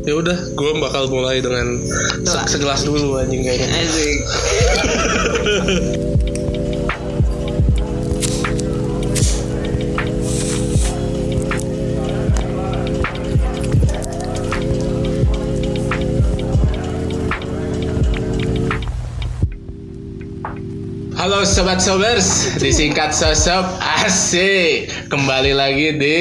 Ya udah, gue bakal mulai dengan Doa. se- segelas dulu anjing kayaknya. Asik. Halo sobat sobers, disingkat sosok asik. Kembali lagi di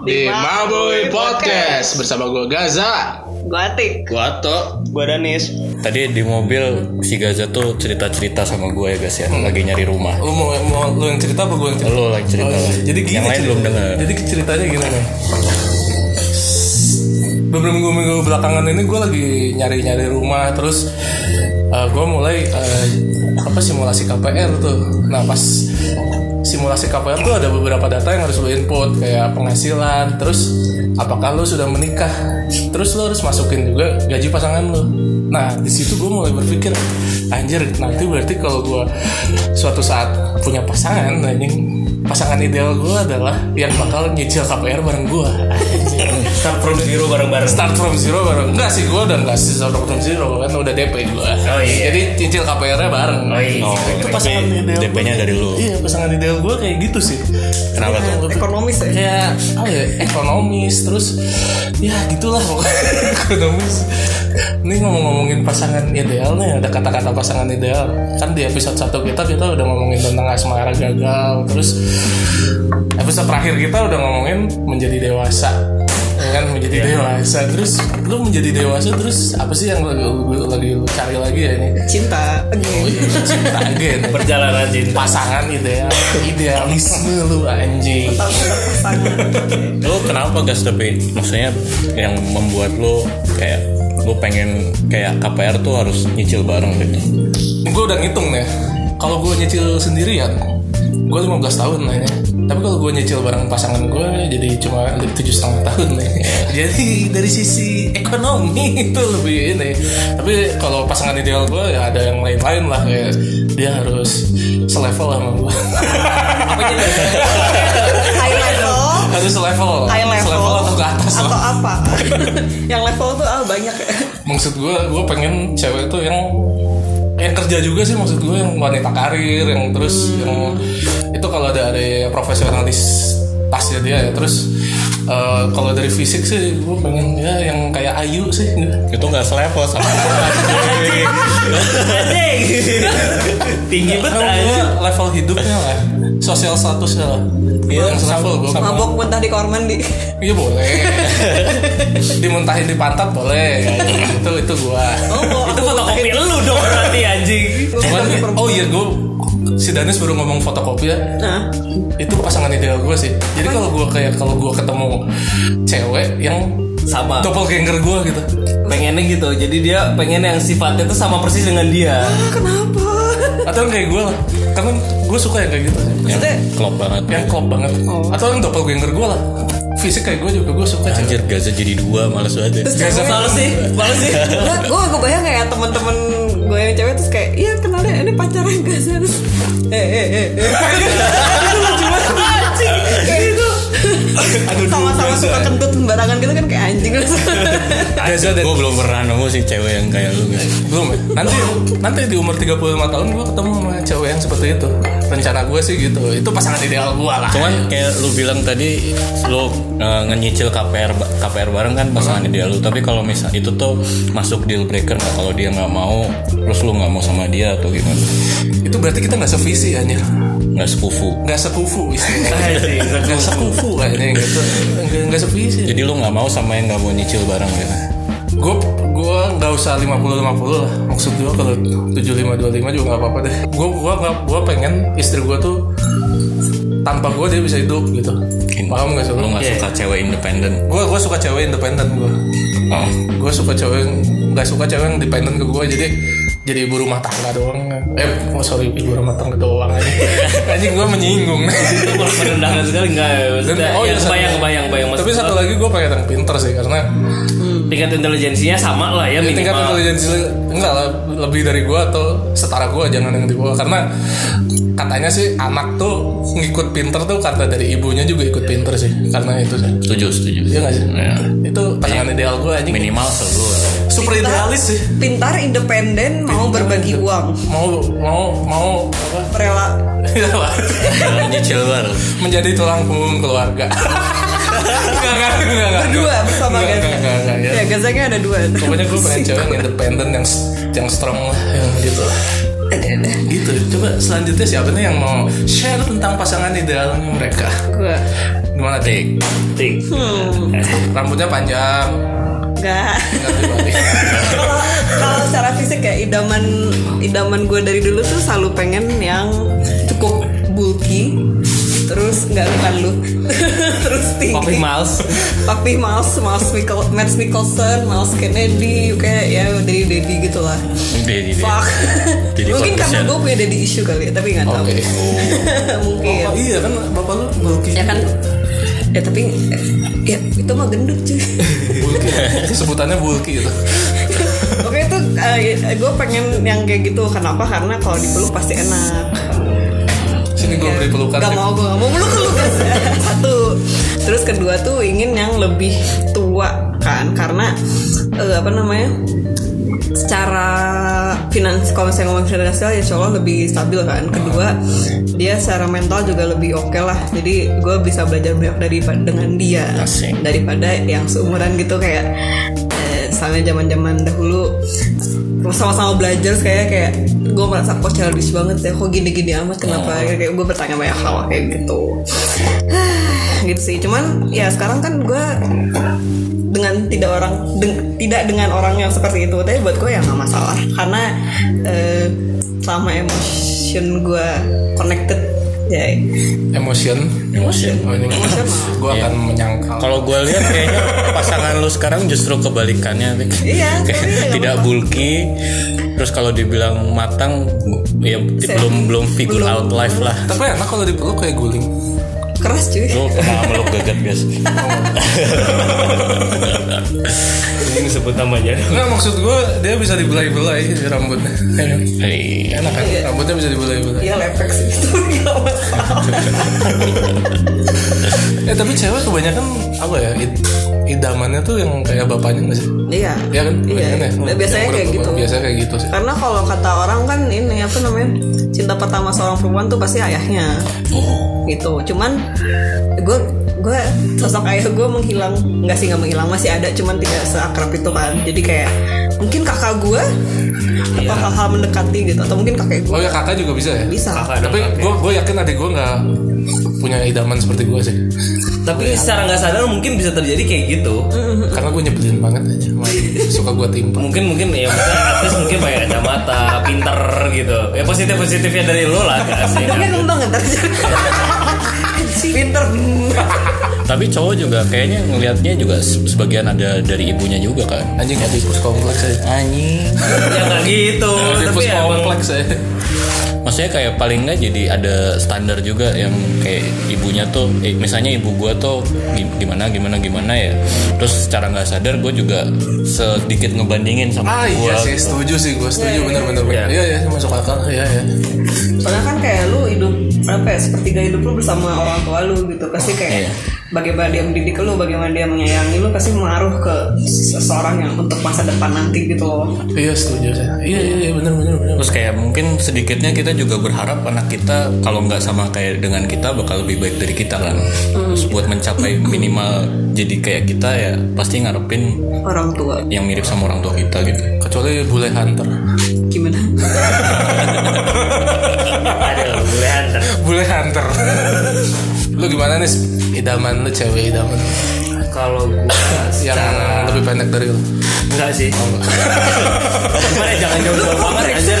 di Maboy Podcast bersama gue Gaza. Gotik. Gua Ato, gua Danis. Tadi di mobil si Gaza tuh cerita-cerita sama gue ya guys ya, lagi nyari rumah. Lu mau, mau lu yang cerita apa gue yang cerita? Lo lagi cerita. Oh, iya. Jadi gini yang lain cerita- belum dengar. Jadi ceritanya gini nih. Beberapa minggu-minggu belakangan ini gue lagi nyari-nyari rumah terus gue mulai eh, apa simulasi KPR tuh. Nah pas simulasi KPR tuh ada beberapa data yang harus lo input kayak penghasilan, terus apakah lo sudah menikah, terus lo harus masukin juga gaji pasangan lo. Nah di situ gue mulai berpikir anjir nanti berarti kalau gue suatu saat punya pasangan, anjing pasangan ideal gue adalah yang bakal nyicil KPR bareng gue. Start from zero bareng-bareng. Start from zero bareng. Enggak sih gue udah enggak sih start from zero kan udah DP gue. Oh, iya. Jadi nyicil KPR-nya bareng. Oh, itu pasangan ideal. DP-nya dari lu. Iya pasangan ideal gue kayak gitu sih. Kenapa tuh? Ekonomis ya. Kayak apa ya ekonomis terus ya gitulah ekonomis. Ini ngomong-ngomongin pasangan ideal nih ada kata-kata pasangan ideal kan di episode satu kita kita udah ngomongin tentang asmara gagal terus episode terakhir kita udah ngomongin menjadi dewasa ya kan menjadi dewasa terus lu menjadi dewasa terus apa sih yang lagi, lu- lagi lu cari lagi ya ini Cinta. oh iya cinta again Perjalanan cinta. pasangan ideal idealisme lu anjing. Lu kenapa gas tapi maksudnya yang membuat lu kayak lu pengen kayak KPR tuh harus nyicil bareng gitu. gue udah ngitung nih kalau gue nyicil sendirian gue 15 tahun lah ya tapi kalau gue nyicil bareng pasangan gue jadi cuma tujuh setengah tahun nih jadi dari sisi ekonomi itu lebih ini tapi kalau pasangan ideal gue ya ada yang lain-lain lah kayak dia harus selevel sama gue High level. harus selevel High level. selevel atau ke atas Atau lah apa? yang level tuh ah banyak ya. maksud gue gue pengen cewek itu yang yang kerja juga sih maksud gue yang wanita karir yang terus yang itu kalau dari profesionalitasnya dia ya terus eh, kalau dari fisik sih gue pengen ya yang kayak Ayu sih. Itu nggak selevel sama tinggi banget gue level hidupnya lah. Sosial statusnya lah. Iya, yang level gue Mabok muntah di kamar mandi. iya boleh. Dimuntahin di pantat boleh. Itu itu gue Oh, itu fotokopi lu dong berarti anjing. Cuman, oh iya gue si Danis baru ngomong fotokopi ya Nah, itu pasangan ideal gue sih jadi kalau gue kayak kalau gue ketemu cewek yang Sama. doppelganger gue gitu Pengennya gitu. Jadi dia pengen yang sifatnya tuh sama persis dengan dia. kenapa? atau yang kayak gue lah karena gue suka yang kayak gitu sih Yang klop banget. yang klop banget atau yang doppelganger gue lah fisik kayak gue juga gue suka Anjir Gaza jadi dua males banget ya. Gaza Males sih, males sih. gue gue gue bayang kayak teman-teman gue yang cewek terus kayak iya kenal deh ini pacaran gak sih eh eh eh eh. sama-sama suka kentut sembarangan gitu kan kayak anjing Gue belum pernah nemu sih cewek yang kayak lu guys. belum. Nanti nanti di umur 35 tahun gue ketemu sama cewek yang seperti itu. Rencana gue sih gitu. Itu pasangan ideal gue lah. Cuman kayak lu bilang tadi lu uh, ngenyicil KPR KPR bareng kan pasangan ideal lu. Tapi kalau misal itu tuh masuk deal breaker nggak? Kalau dia nggak mau, terus lu nggak mau sama dia atau gimana? itu berarti kita nggak sevisi anjir Nggak sepupu. nggak sekufu istilahnya nggak sekufu kayaknya gitu nggak nggak sevisi Jadi lu nggak mau sama yang nggak mau nyicil bareng gitu. gue gue nggak usah 50 50 lah. Maksud gue kalau 75 25 juga nggak apa-apa deh. Gue gue nggak gue pengen istri gue tuh tanpa gue dia bisa hidup gitu. Paham gak sih Lu? Nggak suka cewek independen. gue gue suka cewek independen gue Oh. gue suka cewek nggak suka cewek yang dependen ke gue jadi jadi ibu rumah tangga doang eh oh sorry ibu rumah tangga doang aja gue menyinggung Itu merendahkan sekali nggak ya. Oh ya, kebayang, kebayang. Maksud tapi satu lagi gue pengen yang pinter sih karena tingkat intelijensinya sama lah ya tingkat minimal. intelijensi enggak lah lebih dari gue atau setara gue jangan yang di bawah karena katanya sih anak tuh ngikut pinter tuh karena dari ibunya juga ikut pinter sih karena itu sih Setuju, setuju. Iya nggak sih? Iya. Itu pasangan ideal gue anjing minimal selalu super idealis sih pintar independen mau berbagi uang mau mau mau apa rela Ya lah. nyicil baru menjadi tulang punggung keluarga Enggak, enggak, enggak, enggak. berdua bersama Enggak, Gaza enggak, enggak, enggak, ya. ya Gazanya ada dua Pokoknya gue pengen cewek yang independen, yang yang strong lah, yang gitu. ada Gitu. Coba selanjutnya siapa nih yang mau share tentang pasangan idealnya mereka? gue Gimana tik? tik hmm Rambutnya panjang, nggak nggak pribadi. kalau kalau secara fisik ya idaman idaman gue dari dulu tuh selalu pengen yang cukup bulky terus nggak bukan lu terus tinggi Poppy Miles Papi Miles, Miles Mikkel, Matt Mikkelsen, Miles Kennedy, kayak ya dari Daddy gitu lah. Jadi dia. Fuck. Jadi Mungkin karena gue punya Daddy issue kali ya, tapi nggak tahu. Oke. Mungkin. Oh iya kan bapak lu bulky. Ya kan. Ya tapi ya itu mah gendut cuy. Bulky. Sebutannya bulky gitu. Oke itu gue pengen yang kayak gitu. Kenapa? Karena kalau dipeluk pasti enak. Sini gue beri pelukan. Gak mau gue gak mau peluk lu guys. Satu. Terus kedua tuh ingin yang lebih tua kan karena eh, apa namanya secara finans kalau misalnya ngomong finansial ya Allah lebih stabil kan kedua dia secara mental juga lebih oke lah jadi gue bisa belajar banyak dari dengan dia Asik. daripada yang seumuran gitu kayak eh, misalnya zaman zaman dahulu sama-sama belajar kayak kayak gue merasa kok childish banget ya. Kok gini-gini amat kenapa? Kayak gue bertanya banyak hal kayak gitu. Gitu sih. Cuman ya sekarang kan gue dengan tidak orang deng- tidak dengan orang yang seperti itu tapi buat gue ya nggak masalah. Karena eh, selama emotion gue connected ya Emotion. Emotion. Oh, ini gue akan menyangkal. Kalau gue lihat kayaknya pasangan lu sekarang justru kebalikannya. Iya, Kayak ya tidak bulky. Terus kalau dibilang matang, ya belum belum figure belum. out life lah. Tapi enak kalau dipeluk kayak guling. Keras cuy Lu pernah meluk gagat biasa. Ini sebut namanya. Enggak maksud gue dia bisa dibelai-belai rambutnya. Hei. Enak kan? Rambutnya bisa dibelai-belai. Iya lepek sih itu nggak masalah. Eh tapi cewek kebanyakan apa ya? Idamannya tuh yang kayak bapaknya nggak sih? Iya. Iya kan? Iya. Kebanyakan ya? Biasanya kayak gitu. Biasanya kayak gitu sih. Karena kalau kata orang kan ini apa namanya cinta pertama seorang perempuan tuh pasti ayahnya. Gitu. Cuman gue gue sosok ayah gue menghilang nggak sih nggak menghilang masih ada cuman tidak seakrab itu kan jadi kayak mungkin kakak gue atau hal-hal mendekati gitu atau mungkin kakek gue Oh ya kakak juga bisa ya? bisa Tapi gue gue yakin adik gue nggak punya idaman seperti gue sih. Tapi secara nggak sadar mungkin bisa terjadi kayak gitu. Karena gue nyebelin banget aja. Suka gue timpa. Mungkin mungkin ya mungkin artis mungkin pakai kacamata, pinter gitu. Ya positif positifnya dari lo lah kasih. Tapi ngembang ntar pinter Tapi cowok juga kayaknya ngelihatnya juga se- sebagian ada dari ibunya juga kan. Anjing Oedipus kompleks aja. Anjing. ya nggak gitu. Tapi ya kompleks aja. Maksudnya kayak paling nggak jadi ada standar juga yang kayak ibunya tuh, eh, misalnya ibu gua tuh gi- gimana gimana gimana ya. Terus secara nggak sadar gue juga sedikit ngebandingin sama Ah gua. iya sih gitu. setuju sih gue setuju bener-bener bener. Iya iya masuk akal. Iya iya. Soalnya kan kayak lu hidup apa ya sepertiga hidup lu bersama orang tua lu gitu pasti kayak Iya. Bagaimana dia mendidik lu bagaimana dia menyayangi lu pasti mengaruh ke seseorang yang untuk masa depan nanti gitu loh Iya setuju saya. Iya iya iya bener bener bener. Terus kayak mungkin sedikitnya kita juga berharap anak kita kalau nggak sama kayak dengan kita bakal lebih baik dari kita kan. Terus buat mencapai minimal jadi kayak kita ya pasti ngarepin orang tua yang mirip sama orang tua kita gitu. Kecuali bule hunter. gimana ada gue hunter. Bule hunter. Lu gimana nih idaman lu cewek idaman lu? Kalau gue yang lebih pendek dari lu? Enggak sih. Gimana jangan jauh-jauh banget anjir.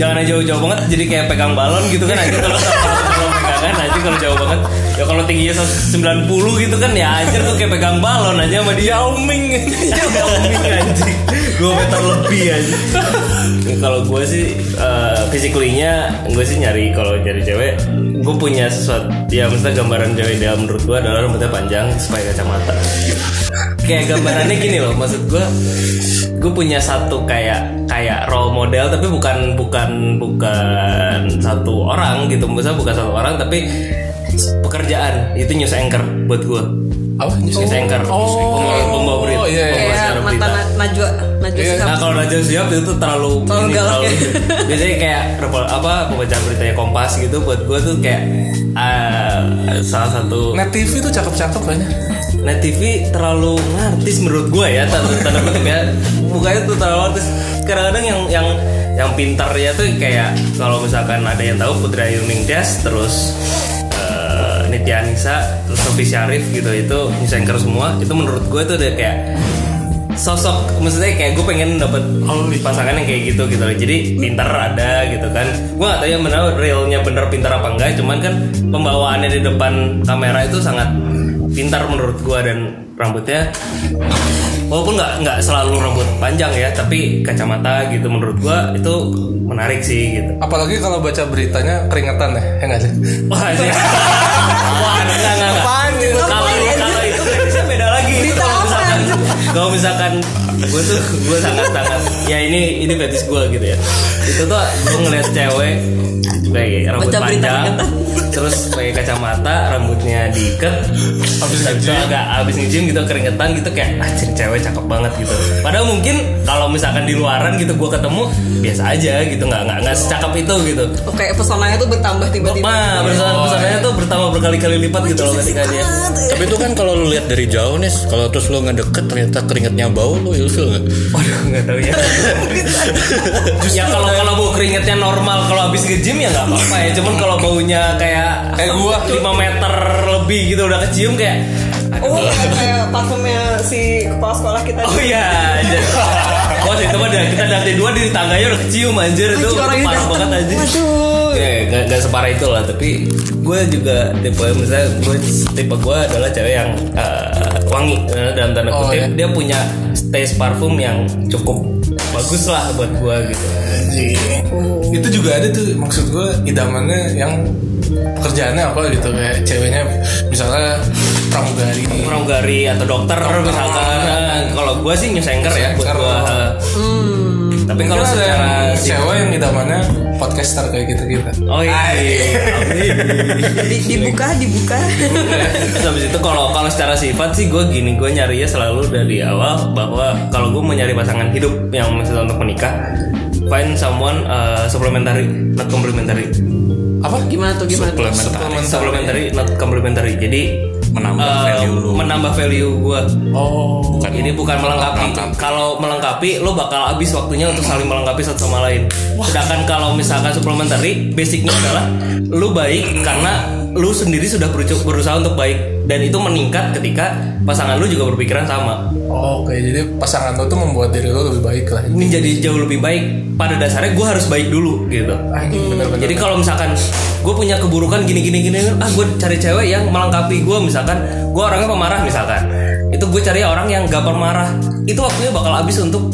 jangan jauh-jauh banget jadi kayak pegang balon gitu kan anjir kalau kalau pegangan anjir kalau jauh banget. Ya kalau tingginya 190 gitu kan ya anjir tuh kayak pegang balon aja sama dia. Yao Ming. Yao Ming anjir. 2 meter lebih aja. kalau gue sih uh, physically-nya gue sih nyari kalau nyari cewek gue punya sesuatu ya maksudnya gambaran cewek dia menurut gue adalah rambutnya panjang supaya kacamata. Kayak gambarannya gini loh maksud gue gue punya satu kayak kayak role model tapi bukan bukan bukan satu orang gitu. Maksudnya bukan satu orang tapi pekerjaan. Itu news anchor buat gue Apa? news anchor. Oh. Pembawa- Najwa Najwa Iya. Shihab. Nah kalau Raja Siap itu terlalu Terlalu ini, galak ya. biasanya kayak apa pembacaan beritanya Kompas gitu buat gue tuh kayak ah, salah satu Net TV tuh cakep-cakep kayaknya. Net TV terlalu ngartis menurut gue ya tanda tanda kutip ya mukanya tuh terlalu artis kadang-kadang yang yang yang pintar ya tuh kayak kalau misalkan ada yang tahu Putri Ayu Ningtyas terus eh, Nitya Anissa terus Sofi Syarif gitu itu anchor semua itu menurut gue tuh udah kayak sosok maksudnya kayak gue pengen dapet pasangan yang kayak gitu gitu loh. jadi pintar ada gitu kan gue gak tahu ya benar realnya bener pintar apa enggak cuman kan pembawaannya di depan kamera itu sangat pintar menurut gue dan rambutnya walaupun nggak nggak selalu rambut panjang ya tapi kacamata gitu menurut gue itu menarik sih gitu Apalagi kalau baca beritanya keringetan ya, ya nggak sih? Wah, iya. Wah, enggak, enggak, enggak. Kalau misalkan gue tuh gue sangat sangat ya ini ini kritis gue gitu ya. Itu tuh gue ngeliat cewek kayak rambut Baca panjang. Terus pakai kacamata, rambutnya diikat, Habis habis itu nge-gym. agak habis nge-gym gitu keringetan gitu kayak ah ciri cewek cakep banget gitu. Padahal mungkin kalau misalkan di luaran gitu gue ketemu biasa aja gitu nggak nggak nggak secakep itu gitu. Oh, kayak pesonanya tuh bertambah tiba-tiba. Ma, perusahaan perusahaannya tuh bertambah berkali-kali lipat gitu loh ketika dia. Tapi itu kan kalau lu lihat dari jauh nih, kalau terus lu ngedeket ternyata keringetnya bau, lu ilfil nggak? Waduh, nggak tahu ya. ya kalau kalau bau keringetnya normal kalau habis nge-gym ya nggak apa-apa ya. Cuman kalau baunya kayak Kayak gua. 5 meter lebih gitu udah kecium kayak Oh, kayak- kayak parfumnya si kepala sekolah kita. Oh iya, anjir. Oh itu mah kita dari dua di tangganya udah kecium anjir itu parah banget anjir. Waduh. Ya, gak, gak separah itu lah tapi gue juga tipe misalnya gue tipe gue adalah cewek yang eh, wangi eh, dalam tanda Oh, kutip iya. dia punya taste parfum yang cukup bagus lah buat gue gitu Itu juga ada tuh maksud gue idamannya yang pekerjaannya apa gitu kayak ceweknya misalnya pramugari. pramugari atau dokter misalkan Nah, kalau gue sih news anchor ya buat gue tapi kalau secara yang cewek yang idamannya podcaster kayak gitu gitu. oh iya. Di- dibuka, dibuka. Terus habis itu kalau kalau secara sifat sih gue gini gue nyarinya selalu dari awal bahwa kalau gue mau nyari pasangan hidup yang maksudnya untuk menikah find someone uh, supplementary not complementary Apa? Gimana tuh gimana tuh? Supplementary. supplementary not complementary jadi Menambah uh, value lu. menambah value gue Oh. Bukan ini bukan melengkapi. Kalau melengkapi, lo bakal habis waktunya untuk saling melengkapi satu sama lain. Sedangkan kalau misalkan suplementary, basicnya adalah lo baik karena lo sendiri sudah berusaha untuk baik dan itu meningkat ketika pasangan lo juga berpikiran sama. Oh, Oke, jadi pasangan lo tuh membuat diri lo lebih baik lah. Menjadi jauh lebih baik. Pada dasarnya gue harus baik dulu gitu. Bener-bener. Jadi kalau misalkan gue punya keburukan gini gini gini, ah gue cari cewek yang melengkapi gue misalkan gue orangnya pemarah misalkan, itu gue cari orang yang gak pemarah, itu waktunya bakal habis untuk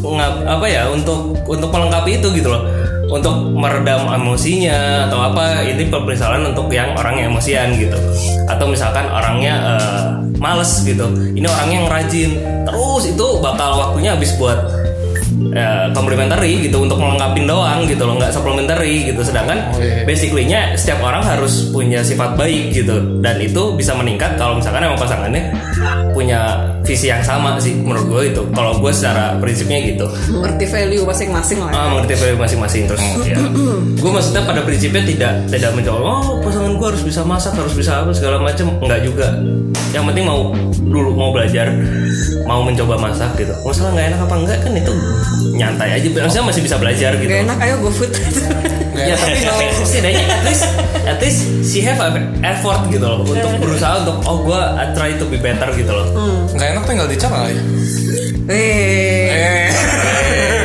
ngap- apa ya untuk untuk melengkapi itu gitu loh, untuk meredam emosinya atau apa ini misalnya untuk yang orang yang emosian gitu, atau misalkan orangnya eh, males gitu, ini orangnya yang rajin, terus itu bakal waktunya habis buat ya, complementary gitu untuk melengkapi doang gitu loh nggak supplementary gitu. Sedangkan Oh, iya. basically-nya setiap orang harus punya sifat baik gitu. Dan itu bisa meningkat kalau misalkan emang pasangannya punya visi yang sama sih menurut gue itu. Kalau gue secara prinsipnya gitu. Mengerti value masing-masing lah. ya. ah, mengerti value masing-masing. Terus ya gue maksudnya pada prinsipnya tidak tidak mencoba oh pasangan gue harus bisa masak harus bisa apa segala macam enggak juga. Yang penting mau dulu mau belajar mau mencoba masak gitu. Masalah nggak enak apa enggak kan itu nyantai aja maksudnya masih bisa belajar gitu. Gak enak, ayo go food. ya tapi tapi setidaknya at least at least she have effort gitu loh untuk berusaha untuk oh gue try to be better gitu loh. Nggak enak tinggal dicap kali. Eh,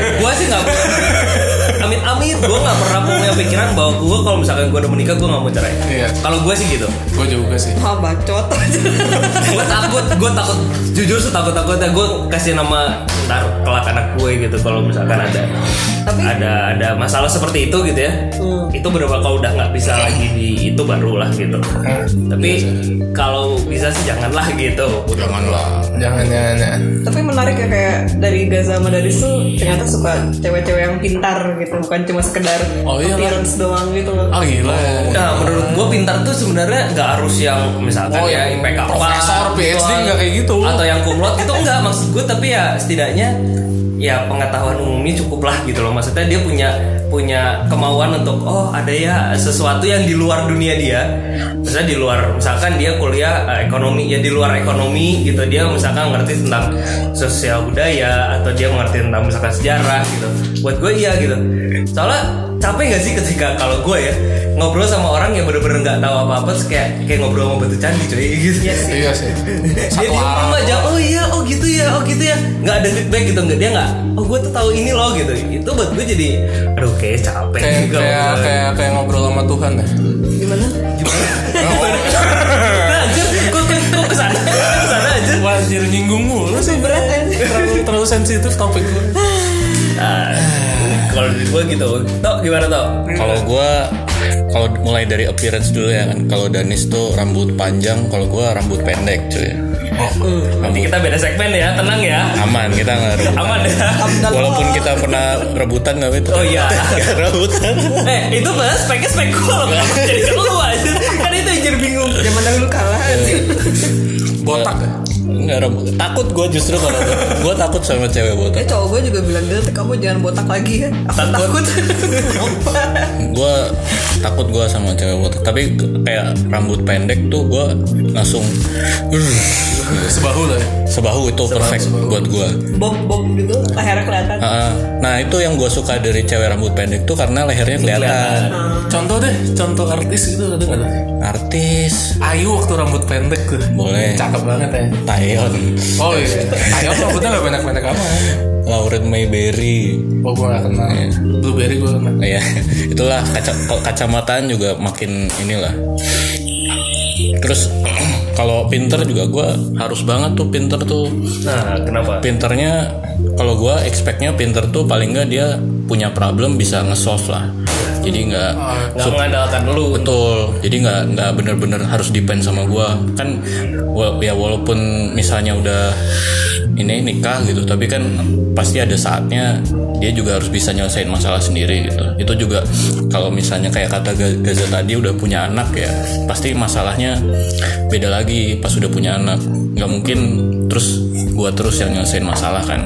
amit amit gue nggak pernah punya pikiran bahwa gue kalau misalkan gue udah menikah gue nggak mau cerai Iya. kalau gue sih gitu Gue juga sih. wah bacot. gue takut gue takut jujur sih takut takutnya gue kasih nama ntar kelak anak gue gitu kalau misalkan ada Tapi- ada ada masalah seperti itu gitu ya itu berapa kalau udah nggak bisa lagi di itu barulah gitu tapi kalau bisa sih janganlah gitu Janganlah. Jangan jangan. jangan. Tapi menarik ya kayak dari Gaza sama dari tuh ternyata suka cewek-cewek yang pintar gitu. Gitu bukan cuma sekedar Oh, iya appearance doang gitu loh Oh gila ya. Nah, menurut gue pintar tuh sebenarnya nggak harus yang misalkan Oh, ya yang IPK apa, profesor, PhD nggak kayak gitu. Atau yang kumlot gitu enggak maksud gue tapi ya setidaknya ya pengetahuan umumnya cukup lah gitu loh. Maksudnya dia punya punya kemauan untuk oh ada ya sesuatu yang di luar dunia dia. Misalnya di luar misalkan dia kuliah eh, ekonomi ya di luar ekonomi gitu dia misalkan ngerti tentang sosial budaya atau dia mengerti tentang misalkan sejarah gitu. Buat gue iya gitu. Soalnya capek gak sih ketika kalau gue ya ngobrol sama orang yang bener-bener nggak tahu apa-apa terus kayak kayak ngobrol sama batu candi cuy gitu Iya sih. Iya sih. diem arah. aja oh iya oh gitu ya oh gitu ya nggak ada feedback gitu nggak dia nggak oh gue tuh tahu ini loh gitu itu buat gue jadi aduh kayak capek Kayak juga kayak ngobrol. kayak kayak ngobrol sama Tuhan ya. gimana anjir kok kok kok ke sana ke sana aja nyinggung mulu sih. berat Terlalu terlalu sensitif topik gue. Nah, kalau gue gitu Tok gimana Tok? Kalau gua kalau mulai dari appearance dulu ya kan. Kalau Danis tuh rambut panjang, kalau gua rambut pendek cuy. nanti kita beda segmen ya tenang ya Aman kita nggak rebutan. aman ya Walaupun kita pernah rebutan nggak itu. Oh, iya. Rebutan. eh itu bahas speknya spek gue loh jadi lu aja kan itu yang jadi bingung zaman dahulu kalah Botak ya. Nggak rebut. Takut gua justru kalau gua, gua takut sama cewek eh botak. cowok gue juga bilang gitu kamu jangan botak lagi ya aku takut Kenapa? Gua takut gua sama cewek botak. Tapi kayak rambut pendek tuh gua langsung Sebahu lah ya. sebahu itu perfect buat gua. bob bob gitu lehernya kelihatan Ah, nah itu yang gue suka dari cewek rambut pendek tuh karena lehernya kelihatan. Contoh deh, contoh artis gitu ada nggak tuh? Artis Ayu waktu rambut pendek tuh. boleh. Cakep banget ya. Taeyeon, Oh iya. Ayu rambutnya nggak pendek-pendek amat. Lauren Mayberry. Oh gue nggak kenal. Blueberry gue kenal. Nah, ya itulah kaca kacamataan juga makin inilah. Terus kalau pinter juga gue harus banget tuh pinter tuh. nah kenapa Pinternya kalau gue expectnya pinter tuh paling nggak dia punya problem bisa nge-solve lah. Jadi nggak nggak mengandalkan lu Betul. Jadi nggak nggak bener-bener harus depend sama gua. Kan ya walaupun misalnya udah ini nikah gitu, tapi kan pasti ada saatnya dia juga harus bisa nyelesain masalah sendiri gitu. Itu juga kalau misalnya kayak kata Ga- Gaza tadi udah punya anak ya, pasti masalahnya beda lagi pas udah punya anak. Nggak mungkin terus gua terus yang nyelesain masalah kan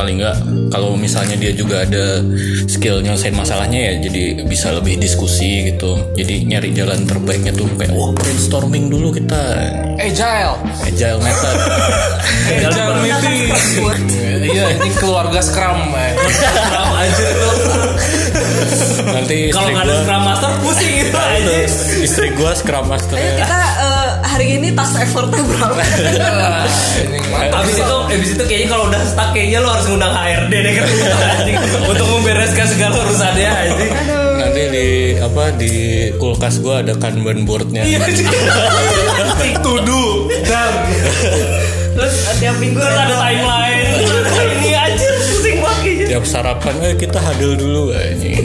paling nggak kalau misalnya dia juga ada skill nyelesain masalahnya ya jadi bisa lebih diskusi gitu jadi nyari jalan terbaiknya tuh kayak wah brainstorming dulu kita Agile. agile method Agile meeting. Iya, ini keluarga Scrum. eh. Aja tuh nanti kalau nggak ada scrum master pusing gitu aja istri gua scrum ayo masternya kita eh, hari ini task effortnya berapa. Abis itu, abis itu kayaknya kalau udah stuck kayaknya lo harus ngundang HRD deh kan untuk membereskan segala urusannya anjing. nanti di apa di kulkas gua ada kanban boardnya Tudu. Dan. terus eh, tiap minggu Terus ada timeline, terus ini aja. Tiap sarapan eh kita hadil dulu ini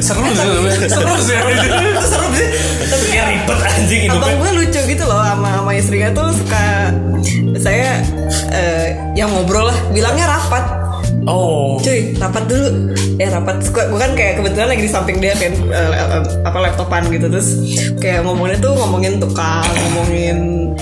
Seru sih. Seru sih. Itu seru sih, tapi kayak ribet anjing abang hidupnya. gue lucu gitu loh sama sama istrinya tuh suka saya eh, yang ngobrol lah bilangnya rapat Oh. cuy rapat dulu ya rapat gue kan kayak kebetulan lagi di samping dia kan eh, eh, apa laptopan gitu terus kayak ngomongnya tuh ngomongin tukang ngomongin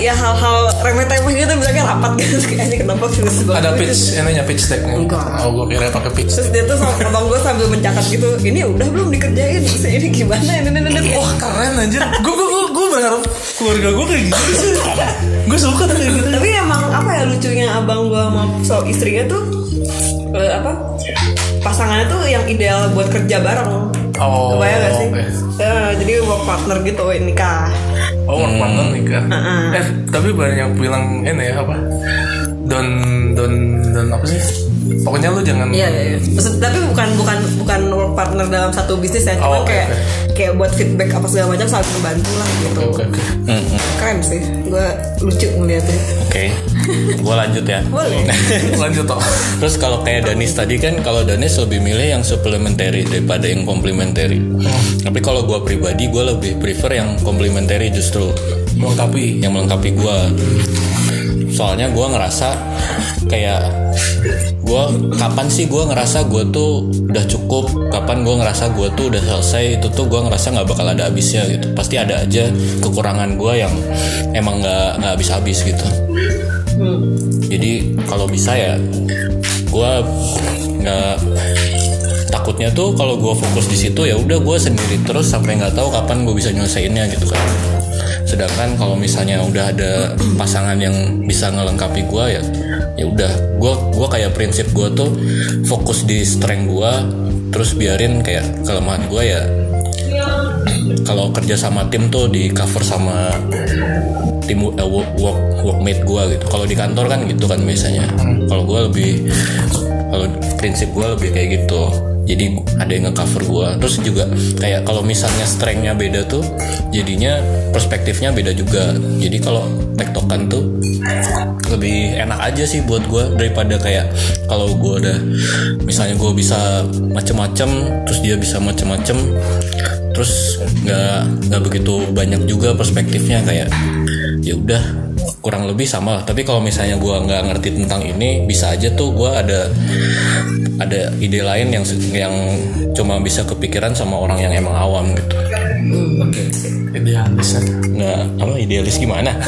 ya hal-hal remeh-temeh gitu bilangnya rapat gitu kayaknya kenapa banget Ada pitch, ininya pitch decknya. Enggak. Oh, gue kira pakai pitch. terus dia tuh sama abang gue sambil mencatat gitu ini udah belum dikerjain Terus ini gimana ini ini ini Wah keren anjir. Gue gue gue gue berharap keluarga gue kayak gitu sih. Gue suka tuh kayak gitu. tapi emang apa ya lucunya abang gue sama so istrinya tuh eh, apa pasangannya tuh yang ideal buat kerja bareng Oh, Kebayang gak sih? oke. Eh, jadi work partner gitu nikah Oh, work partner nikah. Eh, tapi banyak yang bilang ini ya apa? Don don don apa sih? Pokoknya lu jangan. Iya, iya, iya. Maksud, tapi bukan bukan bukan work partner dalam satu bisnis ya, Oh, cuma oke, kayak oke. kayak buat feedback apa segala macam saling membantu lah gitu. Oke oke. Keren sih, gue lucu ngeliatnya. oke gua lanjut ya Boleh. Lanjut toh. Terus kalau kayak Danis tadi kan kalau Danis lebih milih yang supplementary daripada yang complementary. Tapi kalau gua pribadi gua lebih prefer yang complementary justru Melengkapi. yang melengkapi gua. Soalnya gua ngerasa kayak gue kapan sih gue ngerasa gue tuh udah cukup? Kapan gue ngerasa gue tuh udah selesai? Itu tuh gue ngerasa nggak bakal ada habisnya gitu. Pasti ada aja kekurangan gue yang emang nggak nggak habis habis gitu. Jadi kalau bisa ya gue nggak takutnya tuh kalau gue fokus di situ ya udah gue sendiri terus sampai nggak tahu kapan gue bisa nyelesainnya gitu kan sedangkan kalau misalnya udah ada pasangan yang bisa ngelengkapi gue ya ya udah. Gue gua kayak prinsip gue tuh fokus di strength gue terus biarin kayak kelemahan gue ya. Kalau kerja sama tim tuh di cover sama tim eh, work, work workmate gue gitu. Kalau di kantor kan gitu kan biasanya. Kalau gue lebih kalau prinsip gue lebih kayak gitu jadi ada yang nge-cover gue terus juga kayak kalau misalnya strengthnya beda tuh jadinya perspektifnya beda juga. Jadi kalau tektokan tuh lebih enak aja sih buat gue daripada kayak kalau gue udah misalnya gue bisa macem-macem terus dia bisa macem-macem terus nggak nggak begitu banyak juga perspektifnya kayak ya udah kurang lebih sama lah. Tapi kalau misalnya gue nggak ngerti tentang ini bisa aja tuh gue ada ada ide lain yang yang cuma bisa kepikiran sama orang yang emang awam gitu. Idealis ya. nggak apa idealis gimana?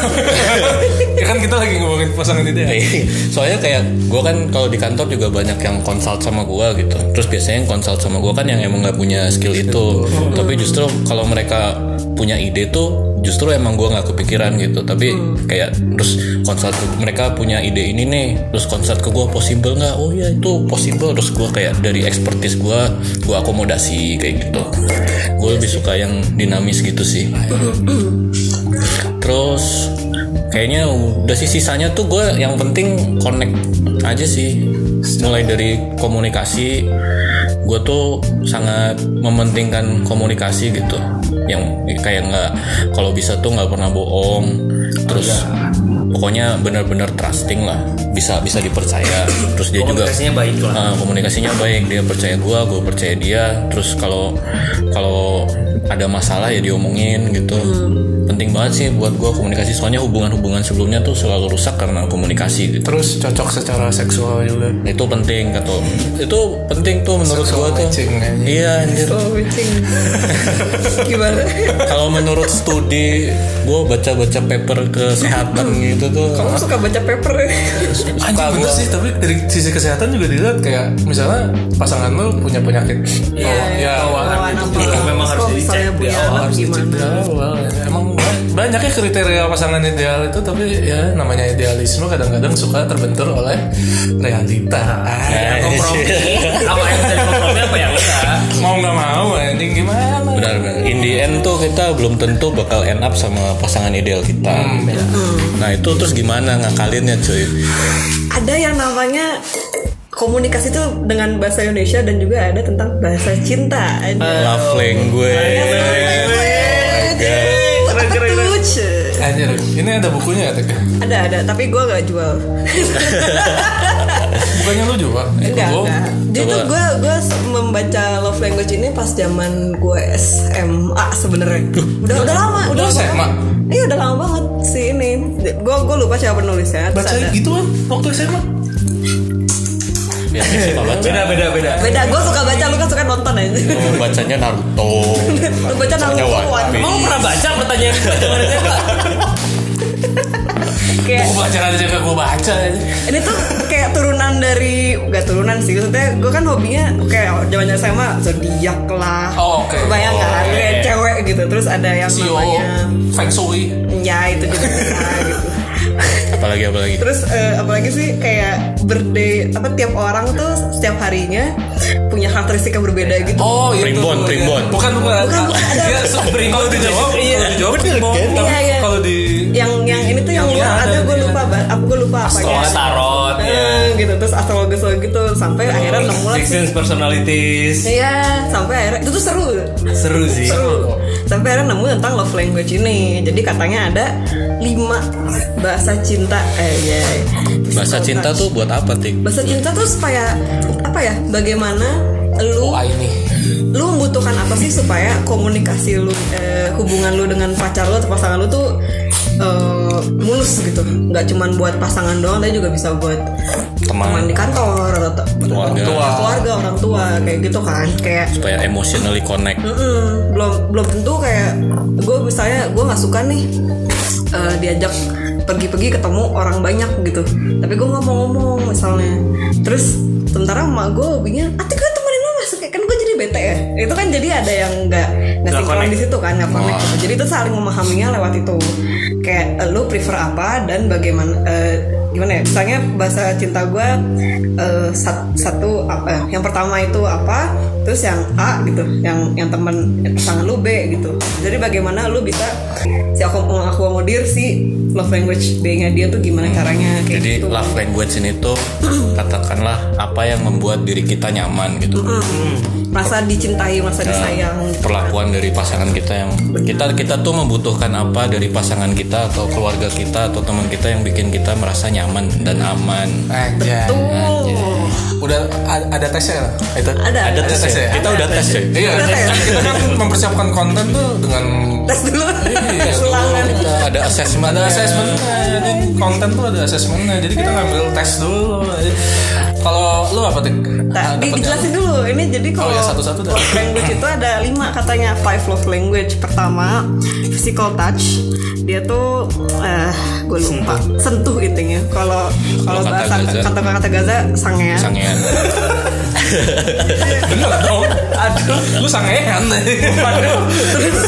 Ya kan kita lagi ngomongin pasangan idealis. Iya. soalnya kayak gue kan kalau di kantor juga banyak yang consult sama gue gitu. Terus biasanya yang consult sama gue kan yang emang nggak punya skill itu. Tapi justru kalau mereka punya ide tuh justru emang gue nggak kepikiran gitu. Tapi kayak terus ke- mereka punya ide ini nih. Terus consult ke gue possible nggak? Oh ya itu possible. Terus gue kayak dari expertise gue gue akomodasi kayak gitu. Gue lebih suka yang dinamis gitu sih. Terus kayaknya udah sih sisanya tuh gue yang penting connect aja sih. Mulai dari komunikasi gue tuh sangat mementingkan komunikasi gitu yang kayak nggak kalau bisa tuh nggak pernah bohong. Terus pokoknya benar-benar trusting lah bisa bisa dipercaya. Terus dia juga Komunikasinya baik lah. Uh, komunikasinya baik dia percaya gua gue percaya dia. Terus kalau kalau ada masalah ya diomongin gitu penting banget sih buat gua komunikasi soalnya hubungan-hubungan sebelumnya tuh selalu rusak karena komunikasi gitu terus cocok secara seksual juga itu penting kata itu penting tuh menurut gua tuh iya anjir. Gimana? kalau menurut studi gua baca-baca paper kesehatan gitu tuh Kamu suka baca paper? suka gua sih tapi dari sisi kesehatan juga dilihat kayak misalnya pasangan lu punya penyakit bawaan ya Bawaan gitu. apa? Memang harus Kok dicek misalnya di punya awal, anak harus dicek gimana? di awal. Emang banyak ya kriteria pasangan ideal itu tapi ya namanya idealisme kadang-kadang suka terbentur oleh realita. Ah, kompromi. Apa yang bisa dikompromi apa yang enggak. Mau nggak mau anjing gimana? benar benar. In the end tuh kita belum tentu bakal end up sama pasangan ideal kita. Nah itu terus gimana ngakalinnya cuy? Ada yang namanya komunikasi itu dengan bahasa Indonesia dan juga ada tentang bahasa cinta. love language. Keren keren Anjir, ini ada bukunya ya Tek? Ada ada, tapi gue gak jual. Bukannya lu juga? Enggak Gua- enggak. Jadi tuh gue gue membaca love language ini pas zaman gue SMA sebenarnya. Udah udah lama, udah. SMA? Iya udah lama banget si ini. Gue gue lupa siapa penulisnya. Baca gitu kan waktu SMA? Biasanya sih kalau baca beda beda beda. Beda, gue suka baca, lu kan suka nonton aja. Oh, bacanya Naruto. Lu baca Naruto lu pernah baca pertanyaan? Kayak Buku pelajaran aja gak gue baca ini tuh kayak turunan dari gak turunan sih maksudnya gue kan hobinya kayak zaman SMA zodiak lah. Oh, oke. kebayang kan Oh, kayak iya. cewek gitu terus ada yang Sio, namanya Feng Shui. ya itu juga gitu apalagi apalagi terus eh, apalagi sih kayak birthday apa tiap orang tuh setiap harinya punya karakteristik yang berbeda gitu Oh, itu. Primbon, iya. primbon. Bukan, bukan. Bukan, bukan, ada- Iya, se- Kalau dijawab, Iya. dijawab primbon. Iya, iya. kalau di yang yang ini tuh yang, Yang ada, gue iya. lupa apa gue lupa apa tarot ya. Eh, gitu terus astrologi gitu sampai akhirnya nemu lah Six personalities. Iya, sampai akhirnya itu tuh seru. Seru sih. Seru. Sampai akhirnya nemu tentang love language ini. Jadi katanya ada lima bahasa cinta. Eh, ya. bahasa cinta tuh buat apa tik Bahasa cinta tuh supaya apa ya? Bagaimana lu Oh, ini. lu membutuhkan apa sih supaya komunikasi lu eh, hubungan lu dengan pacar lu atau pasangan lu tuh eh, mulus gitu. Nggak cuman buat pasangan doang tapi juga bisa buat teman. teman di kantor atau Keluarga. tua. keluarga orang tua kayak gitu kan. Kayak supaya emotionally connect. Mm-mm, belum belum tentu kayak gue misalnya gue nggak suka nih eh, diajak pergi-pergi ketemu orang banyak gitu. Tapi gue nggak mau ngomong misalnya. Terus sementara emak gue hobinya ati gue bete ya. Itu kan jadi ada yang nggak nggak sinkron di situ kan nggak connect gitu. jadi itu saling memahaminya lewat itu. Kayak eh, lo prefer apa dan bagaimana eh, gimana ya? Misalnya bahasa cinta gue eh, sat- satu apa yang pertama itu apa terus yang A gitu yang yang temen pasangan lu B gitu. Jadi bagaimana lu bisa si aku mengakomodir si love language B-nya dia tuh gimana caranya? Kayak jadi gitu. love language ini tuh katakanlah apa yang membuat diri kita nyaman gitu. Merasa dicintai merasa disayang gitu. perlakuan dari pasangan kita yang kita kita tuh membutuhkan apa dari pasangan kita atau keluarga kita atau teman kita yang bikin kita merasa nyaman dan aman. Aja. tuh Udah ada tesnya lah. Itu. Ada. ada tes tes ya? Ya? kita udah tes. ya Iya, Udah tes. kita kan mempersiapkan konten tuh dengan tes dulu. Iya, ulangan. Kita ada assessment ada assessmentnya. Jadi konten tuh ada assessmentnya. Jadi kita ngambil tes dulu. Kalau lu apa tuh Nah, di, dijelasin dulu. Ini jadi kalau ya, satu-satu language itu ada lima katanya. Five love language pertama. Physical touch dia tuh eh gue lupa. Sentuh. Intinya. Kalau kalau bahasa kata kata Gaza sangean. Sangean. Bener dong. Aduh. Lu sangean. Terus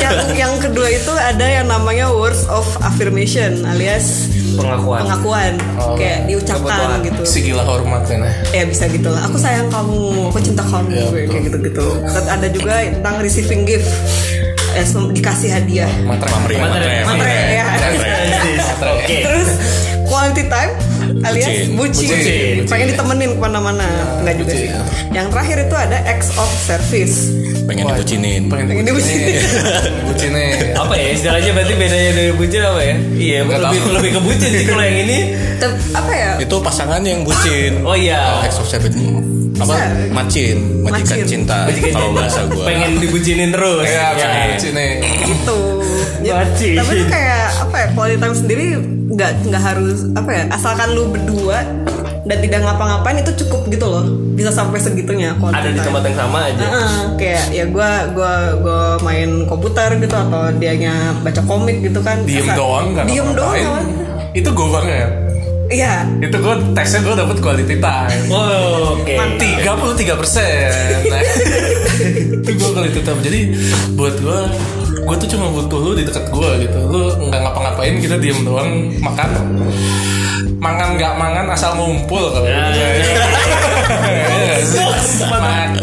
yang yang kedua itu ada yang namanya words of affirmation alias pengakuan. pengakuan. Oh, kayak diucapkan gitu. Si gila hormatnya nah ya bisa gitu. Lah aku sayang kamu. Aku cinta kamu. Ya, kayak gitu gitu ada juga tentang receiving gift eh, sem- dikasih hadiah. Matre Mamre, Matre. matre, Matre, ya. oke terus quality time alias Bucin. pengen ditemenin ke mana-mana. Nggak juga sih. Yang terakhir itu ada acts of service. Pengen Wah, dibucinin. pengen pengen dibucinin. bucinnya apa ya istilahnya berarti bedanya dari bucin apa ya? Iya lebih tahu. lebih ke bucin sih kalau yang ini. Tep- apa ya? Itu pasangan yang bucin. Oh iya. Ex of Service. Apa? Macin. Majikan Macin. cinta kalau cinta. bahasa gua. Pengen dibucinin terus. Ya Ya. gitu. Ya, Bacin. tapi tuh kayak apa ya quality time sendiri nggak nggak harus apa ya asalkan lu berdua dan tidak ngapa-ngapain itu cukup gitu loh. Bisa sampai segitunya quality ada di time. tempat yang sama aja. Heeh, kayak ya gue gua gua main komputer gitu atau dianya baca komik gitu kan. Diem Asa- doang kan diem doang. Itu gue banget iya. Itu gue tesnya gue dapet quality time. Oh, oke. Tiga puluh tiga persen. Itu gue quality time. Jadi buat gue gue tuh cuma butuh lu di dekat gue gitu. Lu nggak ngapa-ngapain kita diem doang makan. Mangan nggak mangan asal ngumpul kalau Ya, gitu. ya, Iya. Nggak sih? Ma-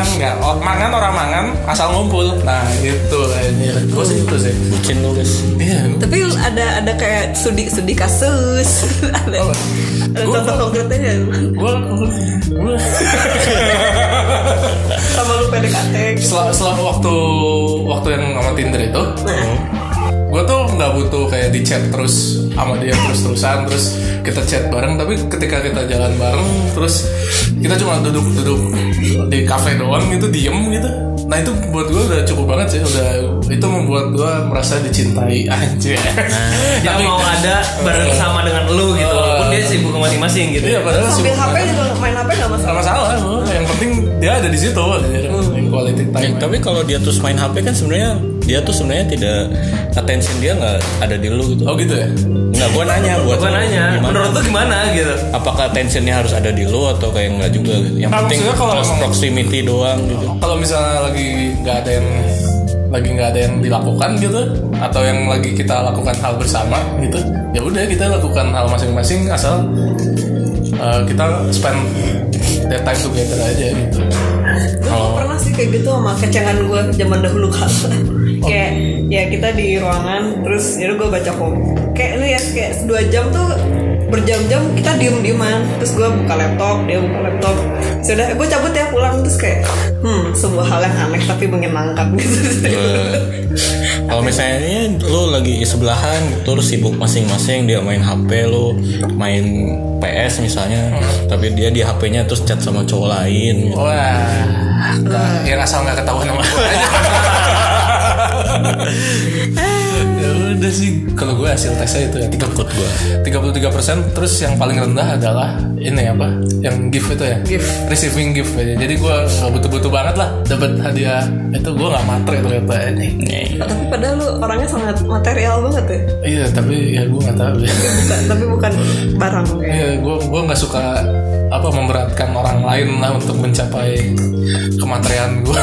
mangan nggak? Oh, mangan orang mangan asal ngumpul. Nah itu kayaknya gue sih itu sih. Lu guys iya. Tapi ada ada kayak studi studi kasus. Ada. Oh. ada Gua- contoh konkretnya gue gue sama lu PDKT. Gitu. setelah, setelah waktu waktu yang sama Tinder itu gue tuh nggak butuh kayak di chat terus sama dia terus terusan terus kita chat bareng. Tapi ketika kita jalan bareng terus kita cuma duduk duduk di kafe doang gitu diem gitu. Nah itu buat gue udah cukup banget sih. Udah itu membuat gue merasa dicintai. Anjir. Dia mau ada bareng sama dengan lu gitu walaupun dia sibuk masing-masing gitu iya padahal sambil sibuk HP juga main HP nggak masalah? Nggak masalah yang penting dia ada di situ. Yang quality Ya, time. Tapi kalau dia terus main HP kan sebenarnya dia tuh sebenarnya tidak attention dia nggak ada di lu gitu. Oh gitu ya? Nggak gua nanya buat Gua nanya Gimana? menurut lu gimana gitu? Apakah attentionnya harus ada di lu atau kayak nggak juga gitu? yang Nah, penting kalau proximity doang gitu. Kalau misalnya lagi nggak ada yang lagi nggak ada yang dilakukan gitu atau yang lagi kita lakukan hal bersama gitu ya udah kita lakukan hal masing-masing asal uh, kita spend that time together aja gitu. Gue pernah sih kayak gitu sama kecengan gue zaman dahulu kala kayak ya kita di ruangan terus ya gue baca komik kayak ini ya kayak dua jam tuh berjam-jam kita diem dieman terus gue buka laptop dia buka laptop. Sudah gue cabut ya pulang. Terus kayak hmm sebuah hal yang aneh tapi menyenangkan. Gitu. Kalau misalnya ini lu lagi sebelahan terus sibuk masing-masing dia main HP lu main PS misalnya tapi dia di HP-nya terus chat sama cowok lain. Gitu. wah yang asal nggak ketahuan sama gue aja ya udah sih kalau gue hasil tesnya itu ya tiga Takut gue. 33% terus yang paling rendah adalah ini apa yang gift itu ya Gift. receiving gift aja jadi gue nggak butuh-butuh banget lah dapat hadiah itu gue nggak matre ternyata ini Tapi padahal lu orangnya sangat material banget ya. iya tapi ya gue nggak tahu ya Bukan, tapi bukan barang kayak. Iya, gue gue nggak suka apa memberatkan orang lain lah untuk mencapai kematerian gue.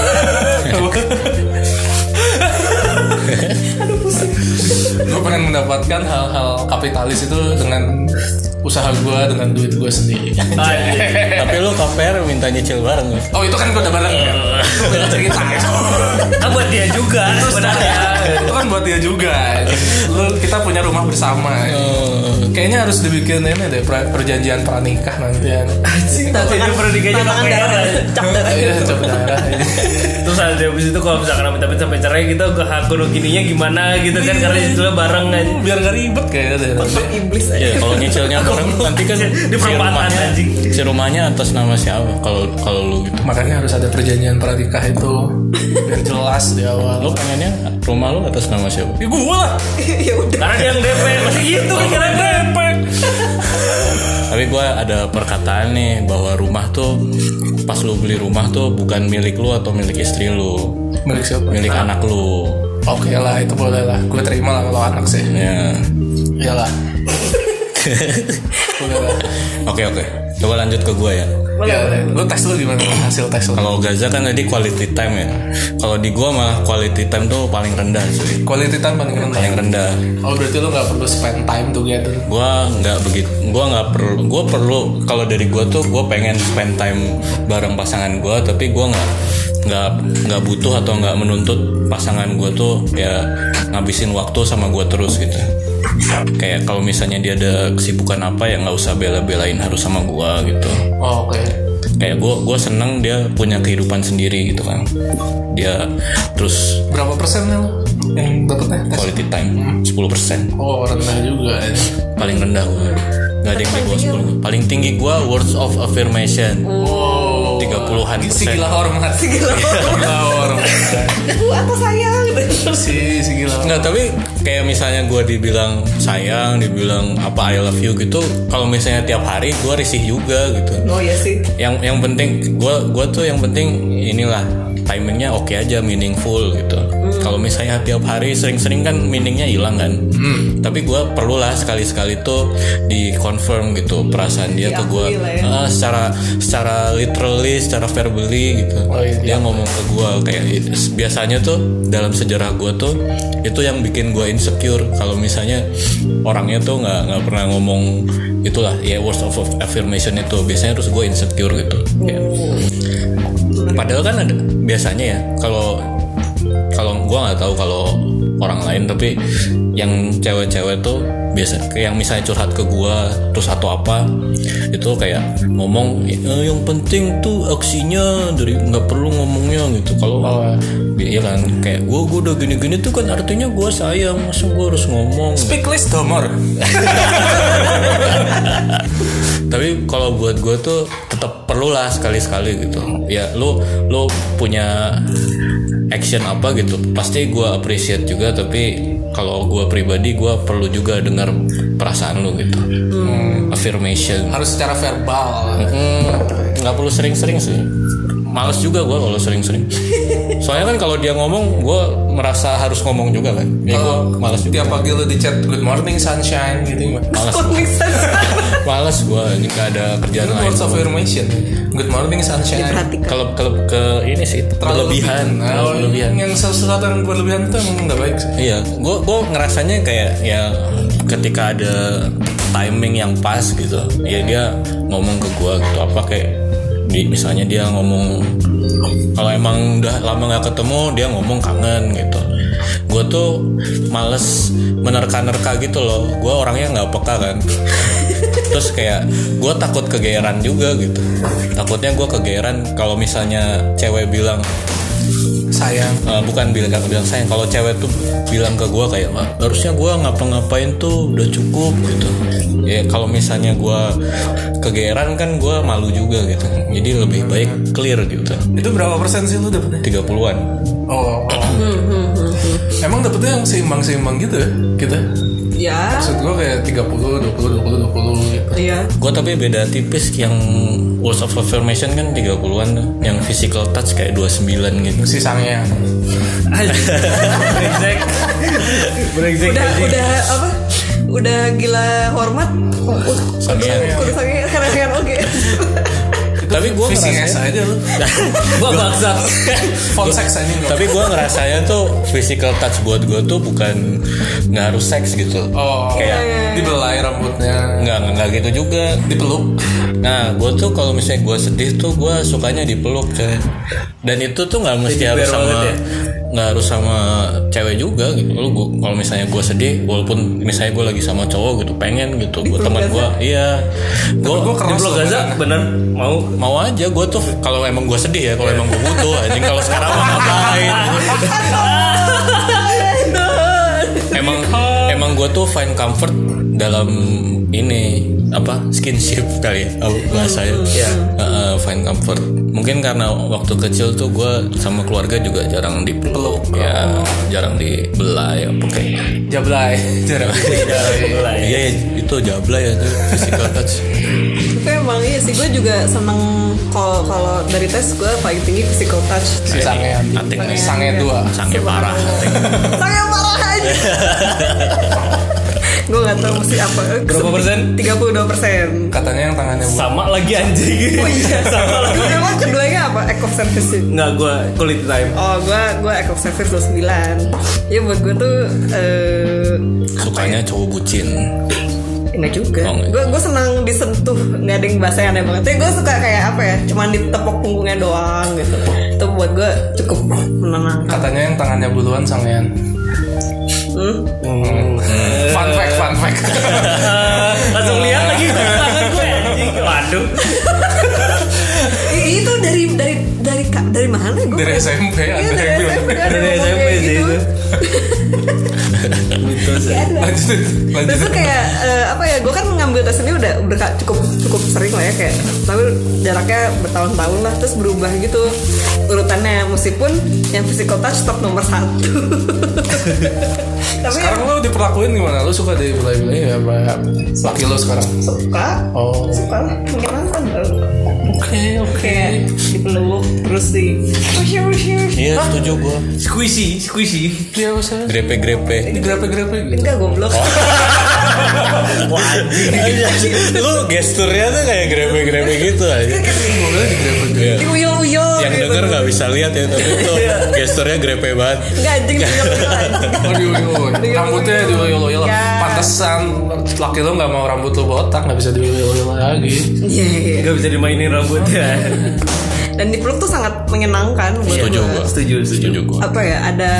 Aduh pusing. gue pengen mendapatkan hal-hal kapitalis itu dengan usaha gue dengan duit gue sendiri. Tapi lu KPR minta nyicil bareng ya? Oh itu kan gue udah bareng ya. Itu beda cerita. Ah buat dia juga sebenarnya. itu kan buat dia juga. Lu kita punya rumah bersama. Kayaknya harus dibikin ini deh perjanjian pranikah nanti ya. Jadi pernikahannya Tantangan KPR. darah. Cap darah. Iya, darah. Terus ada habis itu kalau misalkan amit-amit sampai cerai gitu ke hak gininya gimana gitu kan karena itu bareng kan. Biar gak ribet kayaknya deh. nanti. Iblis aja. Ya kalau nyicilnya bareng nanti kan Di perempatan, anjing. si rumahnya atas nama siapa? Kalau kalau lu gitu. Makanya harus ada perjanjian pranikah itu yang jelas di awal. Lu pengennya rumah lu atas nama siapa? Ya gue lah. ya udah. Karena dia yang DP masih gitu pikiran DP. Tapi gue ada perkataan nih bahwa rumah tuh pas lu beli rumah tuh bukan milik lu atau milik istri lu, Milik siapa? milik anak lu. Oke lah itu boleh lah. Gue terima lah kalau anak sih. Ya. Iyalah. lah. Oke oke. Coba lanjut ke gue ya. Ya, lu tes lu gimana hasil tes lu? Kalau Gaza kan tadi quality time ya. Kalau di gua malah quality time tuh paling rendah cuy. Quality time paling rendah. Paling rendah. Oh berarti lu gak perlu spend time together. Gua nggak begitu. Gua nggak perlu. Gua perlu. Kalau dari gua tuh gua pengen spend time bareng pasangan gua. Tapi gua nggak nggak nggak butuh atau nggak menuntut pasangan gua tuh ya ngabisin waktu sama gua terus gitu. Kayak kalau misalnya dia ada kesibukan apa ya nggak usah bela-belain harus sama gua gitu. Oh, Oke. kayak gue gue seneng dia punya kehidupan sendiri gitu kan dia terus Berapa persen lu yang dapetnya quality time 10% Oh rendah juga. ya. paling rendah gue nggak ada yang di bawah 10 paling tinggi gue words of affirmation Oh. 30-an Si persen gila hormat. Si gila Gila hormat. Aku apa sayang gitu. Si si gila. Nggak tapi kayak misalnya gue dibilang sayang dibilang apa I love you gitu kalau misalnya tiap hari gue risih juga gitu Oh iya sih. yang yang penting gue gua tuh yang penting inilah timingnya oke aja meaningful gitu. Kalau misalnya tiap hari sering-sering kan meaningnya hilang kan. Tapi gue perlulah sekali-sekali tuh di confirm gitu perasaan dia ke gue ya. secara secara literally secara verbally gitu. Oh, iya. dia ngomong ke gue kayak biasanya tuh dalam sejarah gue tuh itu yang bikin gue insecure. Kalau misalnya orangnya tuh nggak nggak pernah ngomong itulah ya words of affirmation itu. Biasanya terus gue insecure gitu. Kayak, padahal kan ada biasanya ya kalau kalau gue nggak tahu kalau orang lain tapi yang cewek-cewek tuh biasa kayak yang misalnya curhat ke gue terus atau apa itu kayak ngomong "Eh, yang penting tuh aksinya dari nggak perlu ngomongnya gitu. Kalau iya. Kan kayak gue gue udah gini-gini tuh kan artinya gue sayang masa gue harus ngomong? Speak less domor. tapi kalau buat gue tuh tetap perlu lah sekali-sekali gitu. Ya lu lu punya action apa gitu pasti gue appreciate juga tapi kalau gue pribadi gue perlu juga dengar perasaan lu gitu. Affirmation. Harus secara verbal. Hmm, nggak perlu sering-sering sih. Males juga gue kalau sering-sering soalnya kan kalau dia ngomong gue merasa harus ngomong juga kan ya gue males juga Tiap pagi lu di chat good morning sunshine gitu bisa? males gue nggak ada kerjaan lain words of affirmation. Good morning sunshine. Kalau kalau ke ini sih berlebihan terlalu berlebihan Yang sesuatu yang berlebihan itu emang nggak baik sih. iya gue gue ngerasanya kayak ya ketika ada timing yang pas gitu ya dia ngomong ke gue gitu apa kayak di misalnya dia ngomong kalau emang udah lama nggak ketemu dia ngomong kangen gitu. Gue tuh males menerka-nerka gitu loh. Gue orangnya nggak peka kan. Terus kayak gue takut kegeeran juga gitu. Takutnya gue kegeeran kalau misalnya cewek bilang Sayang. Uh, bukan bilang bilang sayang kalau cewek tuh bilang ke gue kayak "Wah, harusnya gue ngapa-ngapain tuh udah cukup gitu ya kalau misalnya gue kegeeran kan gue malu juga gitu jadi lebih baik clear gitu Itu berapa persen sih lu dapetnya? 30-an Oh, oh. Emang dapetnya yang seimbang-seimbang gitu ya kita? Ya Maksud gue kayak 30, 20, 20, 20 gitu. iya. Gue tapi beda tipis yang words of affirmation kan 30-an tuh. Yang physical touch kayak 29 gitu. Sisanya brengsek. Brengsek. Udah udah apa? Udah gila hormat. Sangean. kudu sange keren oke Tapi gue ngerasa aja lu. Gua bangsat Phone sex aja tapi gue ngerasanya tuh physical touch buat gue tuh bukan nggak harus seks gitu. Oh Kayak Dibelai rambutnya. Nggak nggak gitu juga. Dipeluk Nah, gue tuh kalau misalnya gue sedih tuh gue sukanya dipeluk coy. Dan itu tuh nggak mesti Jadi harus sama ya? nggak harus sama cewek juga gitu. Lu gua- kalau misalnya gue sedih, walaupun misalnya gue lagi sama cowok gitu, pengen gitu. Gue teman gue, iya. Gue Gue di keras Blok loh Gaza bener mau mau aja gue tuh kalau emang gue sedih ya, kalau emang gue butuh. Anjing kalau sekarang mau ngapain? emang emang gue tuh find comfort dalam ini apa skinship kali ya oh, bahasanya Iya. Heeh, find comfort. Mungkin karena waktu kecil tuh gue sama keluarga juga jarang dipeluk ya jarang dibelai apa kayak. Jablay. Jarang mulai iya ya, itu jabla ya tuh physical touch. Tapi emang iya sih gue juga seneng kalau kalau dari tes gue paling tinggi physical touch. Si sange. Sange dua. Sange parah sangat parah aja gue gak tau mesti apa. Berapa persen? 32 persen. Katanya yang tangannya bu sama lagi anjing. Oh iya. Sama lagi. Emang keduanya apa? Act of service sih nggak gua quality time. Oh, gue gue act of service 29 Ya buat gue tuh eh sukanya cowok bucin. Enggak juga. Oh. Gue gue senang disentuh. Nggak ada yang bahasa yang aneh banget. Tapi gue suka kayak apa ya? Cuman ditepok punggungnya doang gitu. Itu buat gue cukup menenangkan. Katanya yang tangannya buluan sangean hmm? Fun fact, fun fact. Langsung lihat lagi tangan gue anjing. Waduh Itu dari dari dari ka- dari mana gue Dari SMP Iya ada dari bilang SMP Dari SMP sih gitu. itu. mitos Iya. Lanjut, Terus lanjut tuh kayak eh, apa ya? Gue kan ngambil tes ini udah udah cukup cukup sering lah ya kayak, tapi jaraknya bertahun-tahun lah. Terus berubah gitu urutannya. Meskipun yang physical touch tetap nomor satu. tapi Sekarang lo diperlakuin gimana? Lo suka dibelai-belai ya sama laki lo sekarang? suka, Oh suka lah. Tau. Oke, oke. Kayak dipeluk terus di iya setuju gue squishy squishy. Iya, usah grepe grepe Grepe-grepe gitu. Enggak goblok. lu gesturnya tuh kayak grepe grepe gitu aja Gue bilang di uyul. yang gitu. denger nggak bisa lihat ya tapi itu gesturnya grepe banget. Enggak anjing. Oh di uyul Rambutnya di uyul Ya. Pantesan laki lo gak mau rambut lo botak Gak bisa di uyul lagi. Iya iya. nggak bisa dimainin rambutnya. Dan dipeluk tuh sangat menyenangkan buat setuju setuju setuju. Setuju gua. Apa ya ada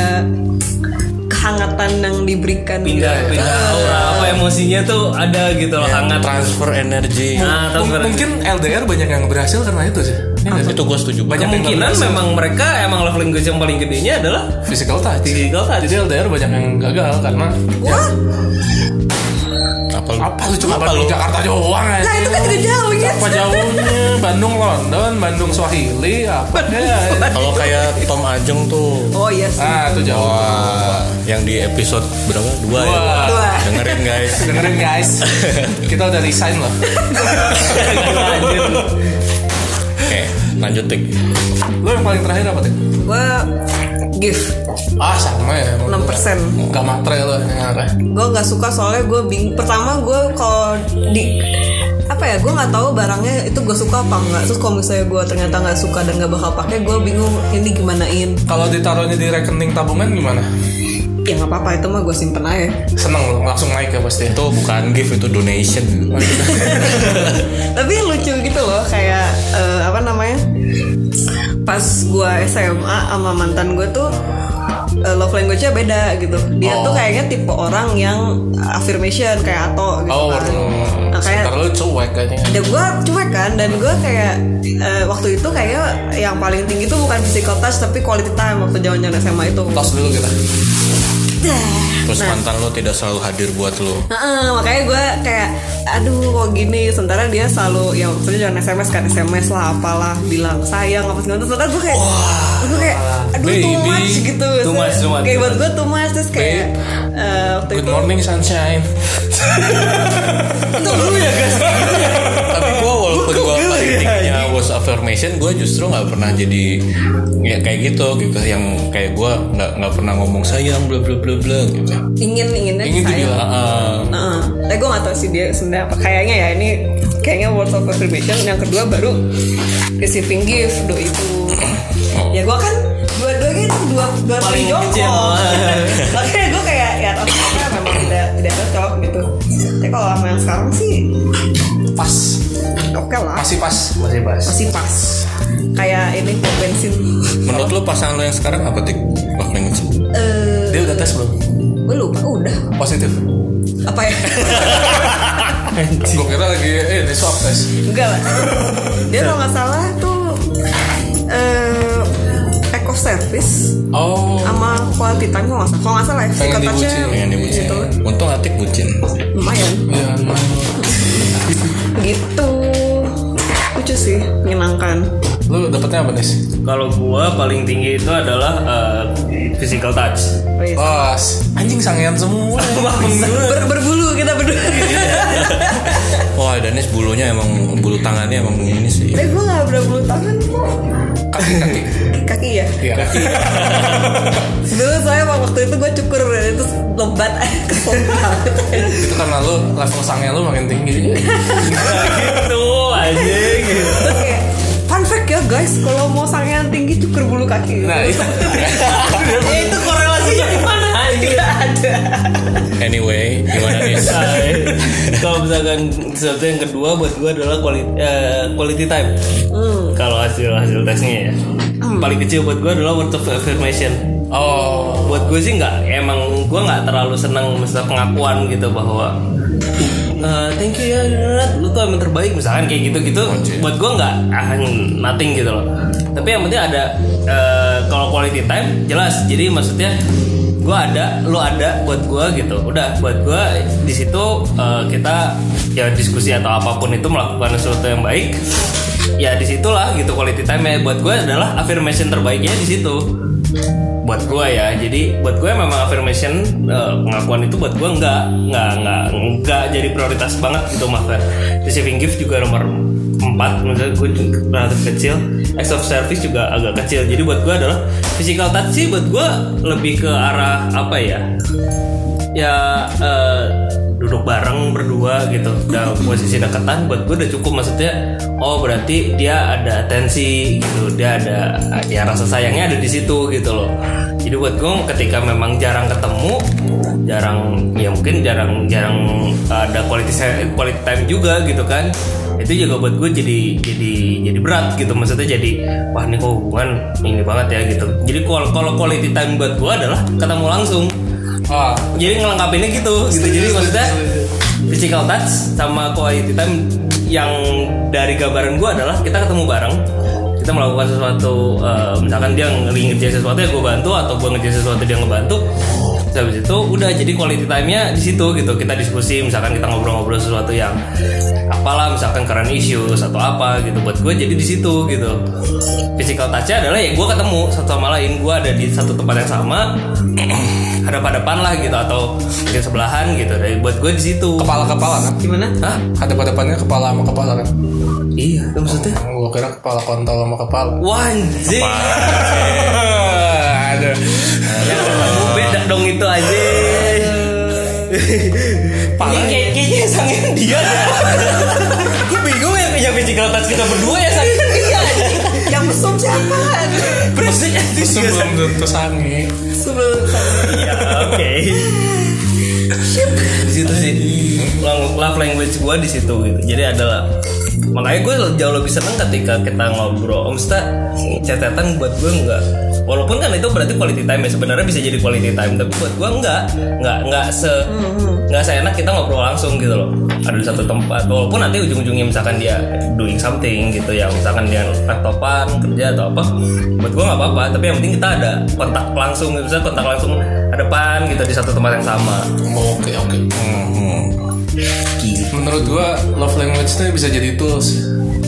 kehangatan yang diberikan. Pindah gitu. pindah. Aura apa emosinya tuh ada gitu loh hangat. transfer energi. Nah M- transfer Mungkin LDR banyak yang berhasil karena itu sih. Iya sih? itu gue setuju Banyak yang kemungkinan berhasil. memang mereka emang love language yang paling gedenya adalah Physical touch. Physical touch. Jadi LDR banyak yang gagal karena What? Lu Apa lu cuma Apa Bandung lu? Jakarta doang aja Nah itu kan juga jauh ya Apa jauhnya? Bandung London Bandung Swahili Apa ya? Kalau kayak Tom Ajeng tuh. Oh iya sih. Ah itu jauh. Wah yang di episode berapa? Dua, ya? Dua. Dua. dengerin guys. Dengerin guys. Kita udah resign loh. Oke lanjut tik. Lo yang paling terakhir apa tuh? Gue gift Ah sama ya 6% Gak matre lo yang arah Gue gak suka soalnya gue bing Pertama gue kalau di apa ya gue nggak tahu barangnya itu gue suka apa enggak terus kalau misalnya gue ternyata nggak suka dan nggak bakal pakai gue bingung ini gimanain. Kalau ditaruhnya di rekening tabungan gimana? ya nggak apa-apa itu mah gue simpen aja. Seneng lo langsung naik ya pasti. Itu bukan gift itu donation. Tapi lucu gitu loh kayak eh, apa namanya pas gua SMA sama mantan gue tuh eh, love language-nya beda gitu. Dia tuh kayaknya tipe orang yang affirmation kayak Ato gitu Oh kan. nah, kayak lo cuek kayaknya. Dan gue cuek kan dan gue kayak eh, waktu itu kayak yang paling tinggi tuh bukan physical touch tapi quality time waktu zaman zaman SMA itu. Tos dulu kita terus mantan lo tidak selalu hadir buat lo Heeh, makanya gue kayak aduh kok gini? Sementara dia selalu ya maksudnya jangan sms kan sms lah apalah bilang sayang apa segala. Sementara gue kayak gue kayak aduh too baby. much gitu. Too much, too much, kayak too buat gue too much terus kayak eh, waktu Good itu morning sunshine. itu dulu ya guys affirmation gue justru nggak pernah jadi ya kayak gitu gitu. Yang kayak gue nggak nggak pernah ngomong sayang bla bla bla bla gitu. Ingin inginnya Ingin sayang. dibilang. Heeh. Heeh. tapi gue gak tau sih dia sebenarnya apa. Kayaknya ya ini kayaknya words of affirmation. Yang kedua baru receiving gift do itu. Ya gue kan dua-duanya itu dua dua Paling jongkok makanya gue kayak ya otaknya memang tidak tidak cocok gitu. Tapi kalau sama yang sekarang sih Pas. oke lah. Masih pas. masih bahas masih pas. Kayak ini pom bensin. Menurut lo pasangan lo yang sekarang apa tik? Wah, language. eh. Dia udah tes belum? gue lupa. Udah. Positif. apa ya? Gue kira lagi eh ini swab tes. enggak lah. Dia kalau nggak salah tuh eh eco service Oh. sama quality time kalau nggak salah. Kalau nggak salah ya Pengen dibucin, pengen dibucin. gitu. Untung atik bucin. Lumayan. Ya, gitu lucu sih menyenangkan lu dapetnya apa nih? kalau gua paling tinggi itu adalah uh, physical touch oh, iya. Pas. Anjing sangean semua. Ber- berbulu kita berdua wah Danis bulunya emang bulu tangannya emang ini sih tapi gue nggak berbulu tangan kok Kaki kaki. kaki ya Iya. dulu saya waktu itu gue cukur itu lebat Itu karena lu level sange lu makin tinggi. itu anjing Terus kayak fun fact ya guys kalau mau sangean tinggi cukur bulu kaki Nah, itu. ya itu anyway gimana nih kalau misalkan sesuatu yang kedua buat gue adalah quality, eh, quality time. Kalau hasil hasil tesnya ya. Paling kecil buat gue adalah word of affirmation. Oh. buat gue sih nggak emang gue nggak terlalu senang misalnya pengakuan gitu bahwa "Eh, thank you ya lu tuh emang terbaik misalkan kayak gitu gitu buat gue nggak ah, nothing gitu loh. Tapi yang penting ada eh, kalau quality time jelas. Jadi maksudnya gue ada lu ada buat gue gitu. Udah buat gue di situ eh, kita ya diskusi atau apa pun itu melakukan sesuatu yang baik ya di situlah gitu quality time ya buat gue adalah affirmation terbaiknya di situ buat gue ya. Jadi buat gue memang affirmation eh, pengakuan itu buat gue enggak enggak enggak enggak jadi prioritas banget gitu bahkan receiving gift juga nomor 4 menurut gue relatif kecil. Acts of service juga agak kecil. Jadi buat gue adalah physical touch sih buat gue lebih ke arah apa ya? Ya eh, duduk bareng berdua gitu. Dan posisi deketan buat gue udah cukup maksudnya oh berarti dia ada atensi gitu. Dia ada ya rasa sayangnya ada di situ gitu loh. Jadi buat gue ketika memang jarang ketemu jarang ya mungkin jarang jarang ada quality quality time juga gitu kan itu juga buat gue jadi jadi jadi berat gitu. Maksudnya jadi wah ini kok hubungan ini banget ya gitu. Jadi kalau kalau quality time buat gue adalah ketemu langsung Ah. jadi ngelengkapinnya gitu. Gitu jadi maksudnya physical touch sama quality time yang dari gambaran gue adalah kita ketemu bareng kita melakukan sesuatu eh, misalkan dia ngerjain sesuatu ya gue bantu atau gue ngerjain sesuatu dia ngebantu Terus habis itu udah jadi quality time-nya di situ gitu. Kita diskusi misalkan kita ngobrol-ngobrol sesuatu yang apalah misalkan current issues atau apa gitu. Buat gue jadi di situ gitu. Physical touch-nya adalah ya gue ketemu satu sama lain gue ada di satu tempat yang sama hadap-hadapan lah gitu atau mungkin sebelahan gitu. Dari buat gue di situ. Kepala-kepala kan? gimana? Hah? Hadap-hadapannya kepala sama kepala kan? iya itu maksudnya? Gue kira kepala kontol sama kepala. Wanjing. Aduh. Beda dong itu aja Ini kayak kayaknya sangin dia. Gue bingung ya yang physical touch kita berdua ya sangin dia yang mesum siapa Berisik Sebelum tentu sange. sebelum Ya oke. Di situ sih. Love language gue di situ gitu. Jadi adalah Makanya gue jauh lebih seneng ketika kita ngobrol. Om Sta Catatan buat gue nggak walaupun kan itu berarti quality time ya sebenarnya bisa jadi quality time tapi buat gue enggak. Enggak enggak se enggak seenak kita ngobrol langsung gitu loh. Ada di satu tempat walaupun nanti ujung-ujungnya misalkan dia doing something gitu ya misalkan dia laptopan kerja atau apa buat gue nggak apa-apa. Tapi yang penting kita ada kontak langsung gitu misalnya kontak langsung depan gitu di satu tempat yang sama. Oke oke. Menurut gua love language itu bisa jadi tools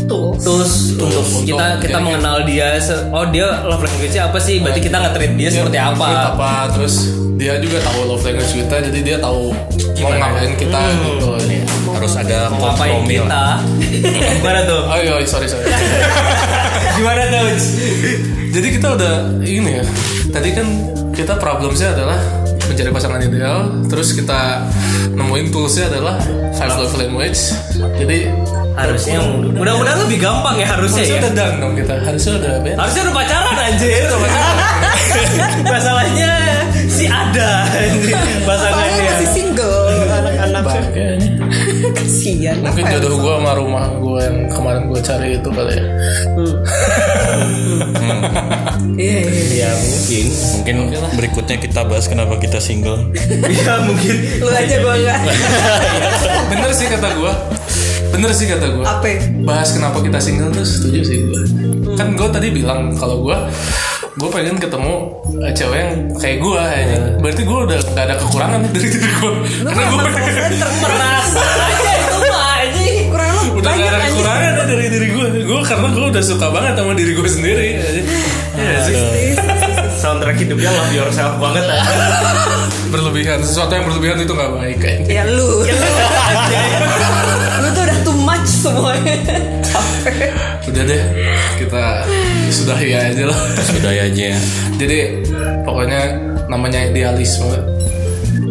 Tuh. terus untuk Untuk kita kita mengenal dia oh dia love language-nya apa sih? Berarti kita nge-treat dia seperti Dia apa? treat apa? Terus dia juga tahu love language kita jadi dia tahu mau ngapain kita gitu. Harus ada kompromi kita? Gimana tuh? Oh iya sorry sorry. Gimana tuh? Jadi kita udah ini ya. Tadi kan kita problemsnya adalah mencari pasangan ideal terus kita nemuin toolsnya adalah five love language. Jadi harusnya mudah-mudahan lebih gampang ya harusnya harusnya ya. udah dong kita harusnya udah beres harusnya udah pacaran anjir. Masalahnya si ada pasangannya. Masih single anak-anak. Kayaknya kasihan mungkin jodoh gue sama rumah gue yang kemarin gue cari itu kali ya. Iya iya. ya mungkin. Mungkin berikutnya kita bahas kenapa kita single. Ya mungkin. Lu aja gua enggak. bener sih kata gue bener sih kata gue Apa? bahas kenapa kita single tuh setuju sih gue kan gue tadi bilang kalau gue gue pengen ketemu eh, cewek yang kayak gue berarti gue udah gak ada kekurangan nih dari diri gue Lu karena kan gue merasa aja itu mah anjing kurang lu udah gak ada kekurangan dari diri gue gue karena gue udah suka banget sama diri gue sendiri. Iya sih. soundtrack hidupnya love yourself banget ya. berlebihan sesuatu yang berlebihan itu gak baik kayaknya Ya lu. lu tuh udah too much semuanya. Capek. udah deh kita sudahi aja lah sudah ya aja ya jadi pokoknya namanya idealisme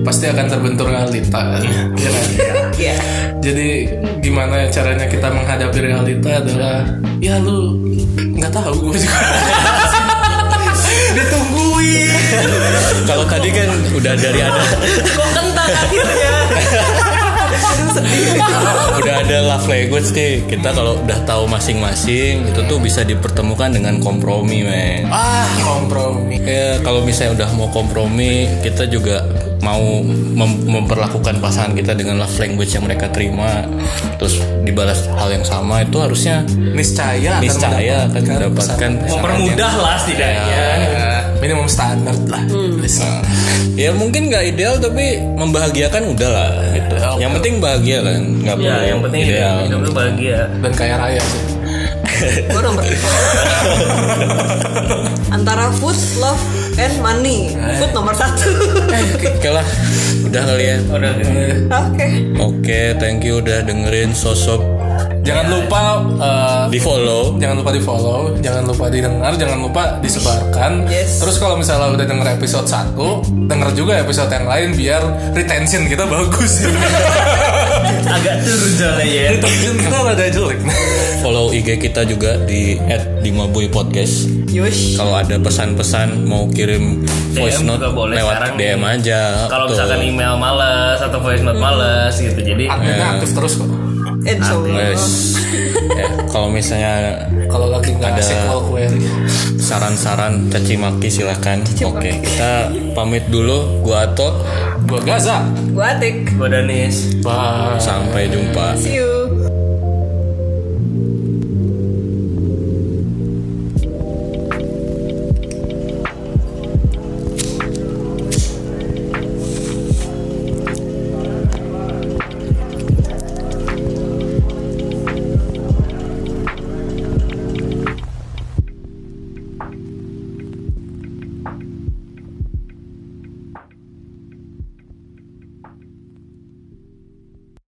pasti akan terbentur realita kan Iya kan? Iya. jadi gimana caranya kita menghadapi realita adalah ya lu nggak tahu gue juga ditungguin kalau tadi kan udah dari ada kok kentang akhirnya. udah ada love language nih kita kalau udah tahu masing-masing itu tuh bisa dipertemukan dengan kompromi men. Ah kompromi. Ya kalau misalnya udah mau kompromi kita juga mau mem- memperlakukan pasangan kita dengan love language yang mereka terima. Terus dibalas hal yang sama itu harusnya niscaya niscaya akan mendapatkan mempermudah lah setidaknya. Ya, minimum standar lah. Yang- ya mungkin nggak ideal tapi membahagiakan udah lah yang penting bahagia kan nggak ya perlu yang penting ideal. hidup, lu bahagia. Dan kaya raya sih. Gue nomor Antara food, love, and money. Food nomor satu. oke. Lah udah kali ya. Udah. Oke. oke thank you udah dengerin sosok jangan lupa eh, di follow jangan lupa di follow, jangan lupa didengar, jangan lupa disebarkan. Yes. Terus kalau misalnya udah denger episode 1, denger juga episode yang lain biar retention kita bagus. agak turun ya retention kita rada jelek. follow IG kita juga di @dimabuy podcast Yush. kalau ada pesan-pesan mau kirim voice DM note juga boleh lewat sekarang DM nih. aja kalau misalkan email males atau voice note males gitu jadi Adminnya aktif terus kok. Wes. ya, kalau misalnya Kalau lagi nggak Ada- saran-saran caci maki silahkan oke kita pamit dulu gua Ato Gua Gaza. Gua Atik. gue Danis Bye. sampai jumpa See you.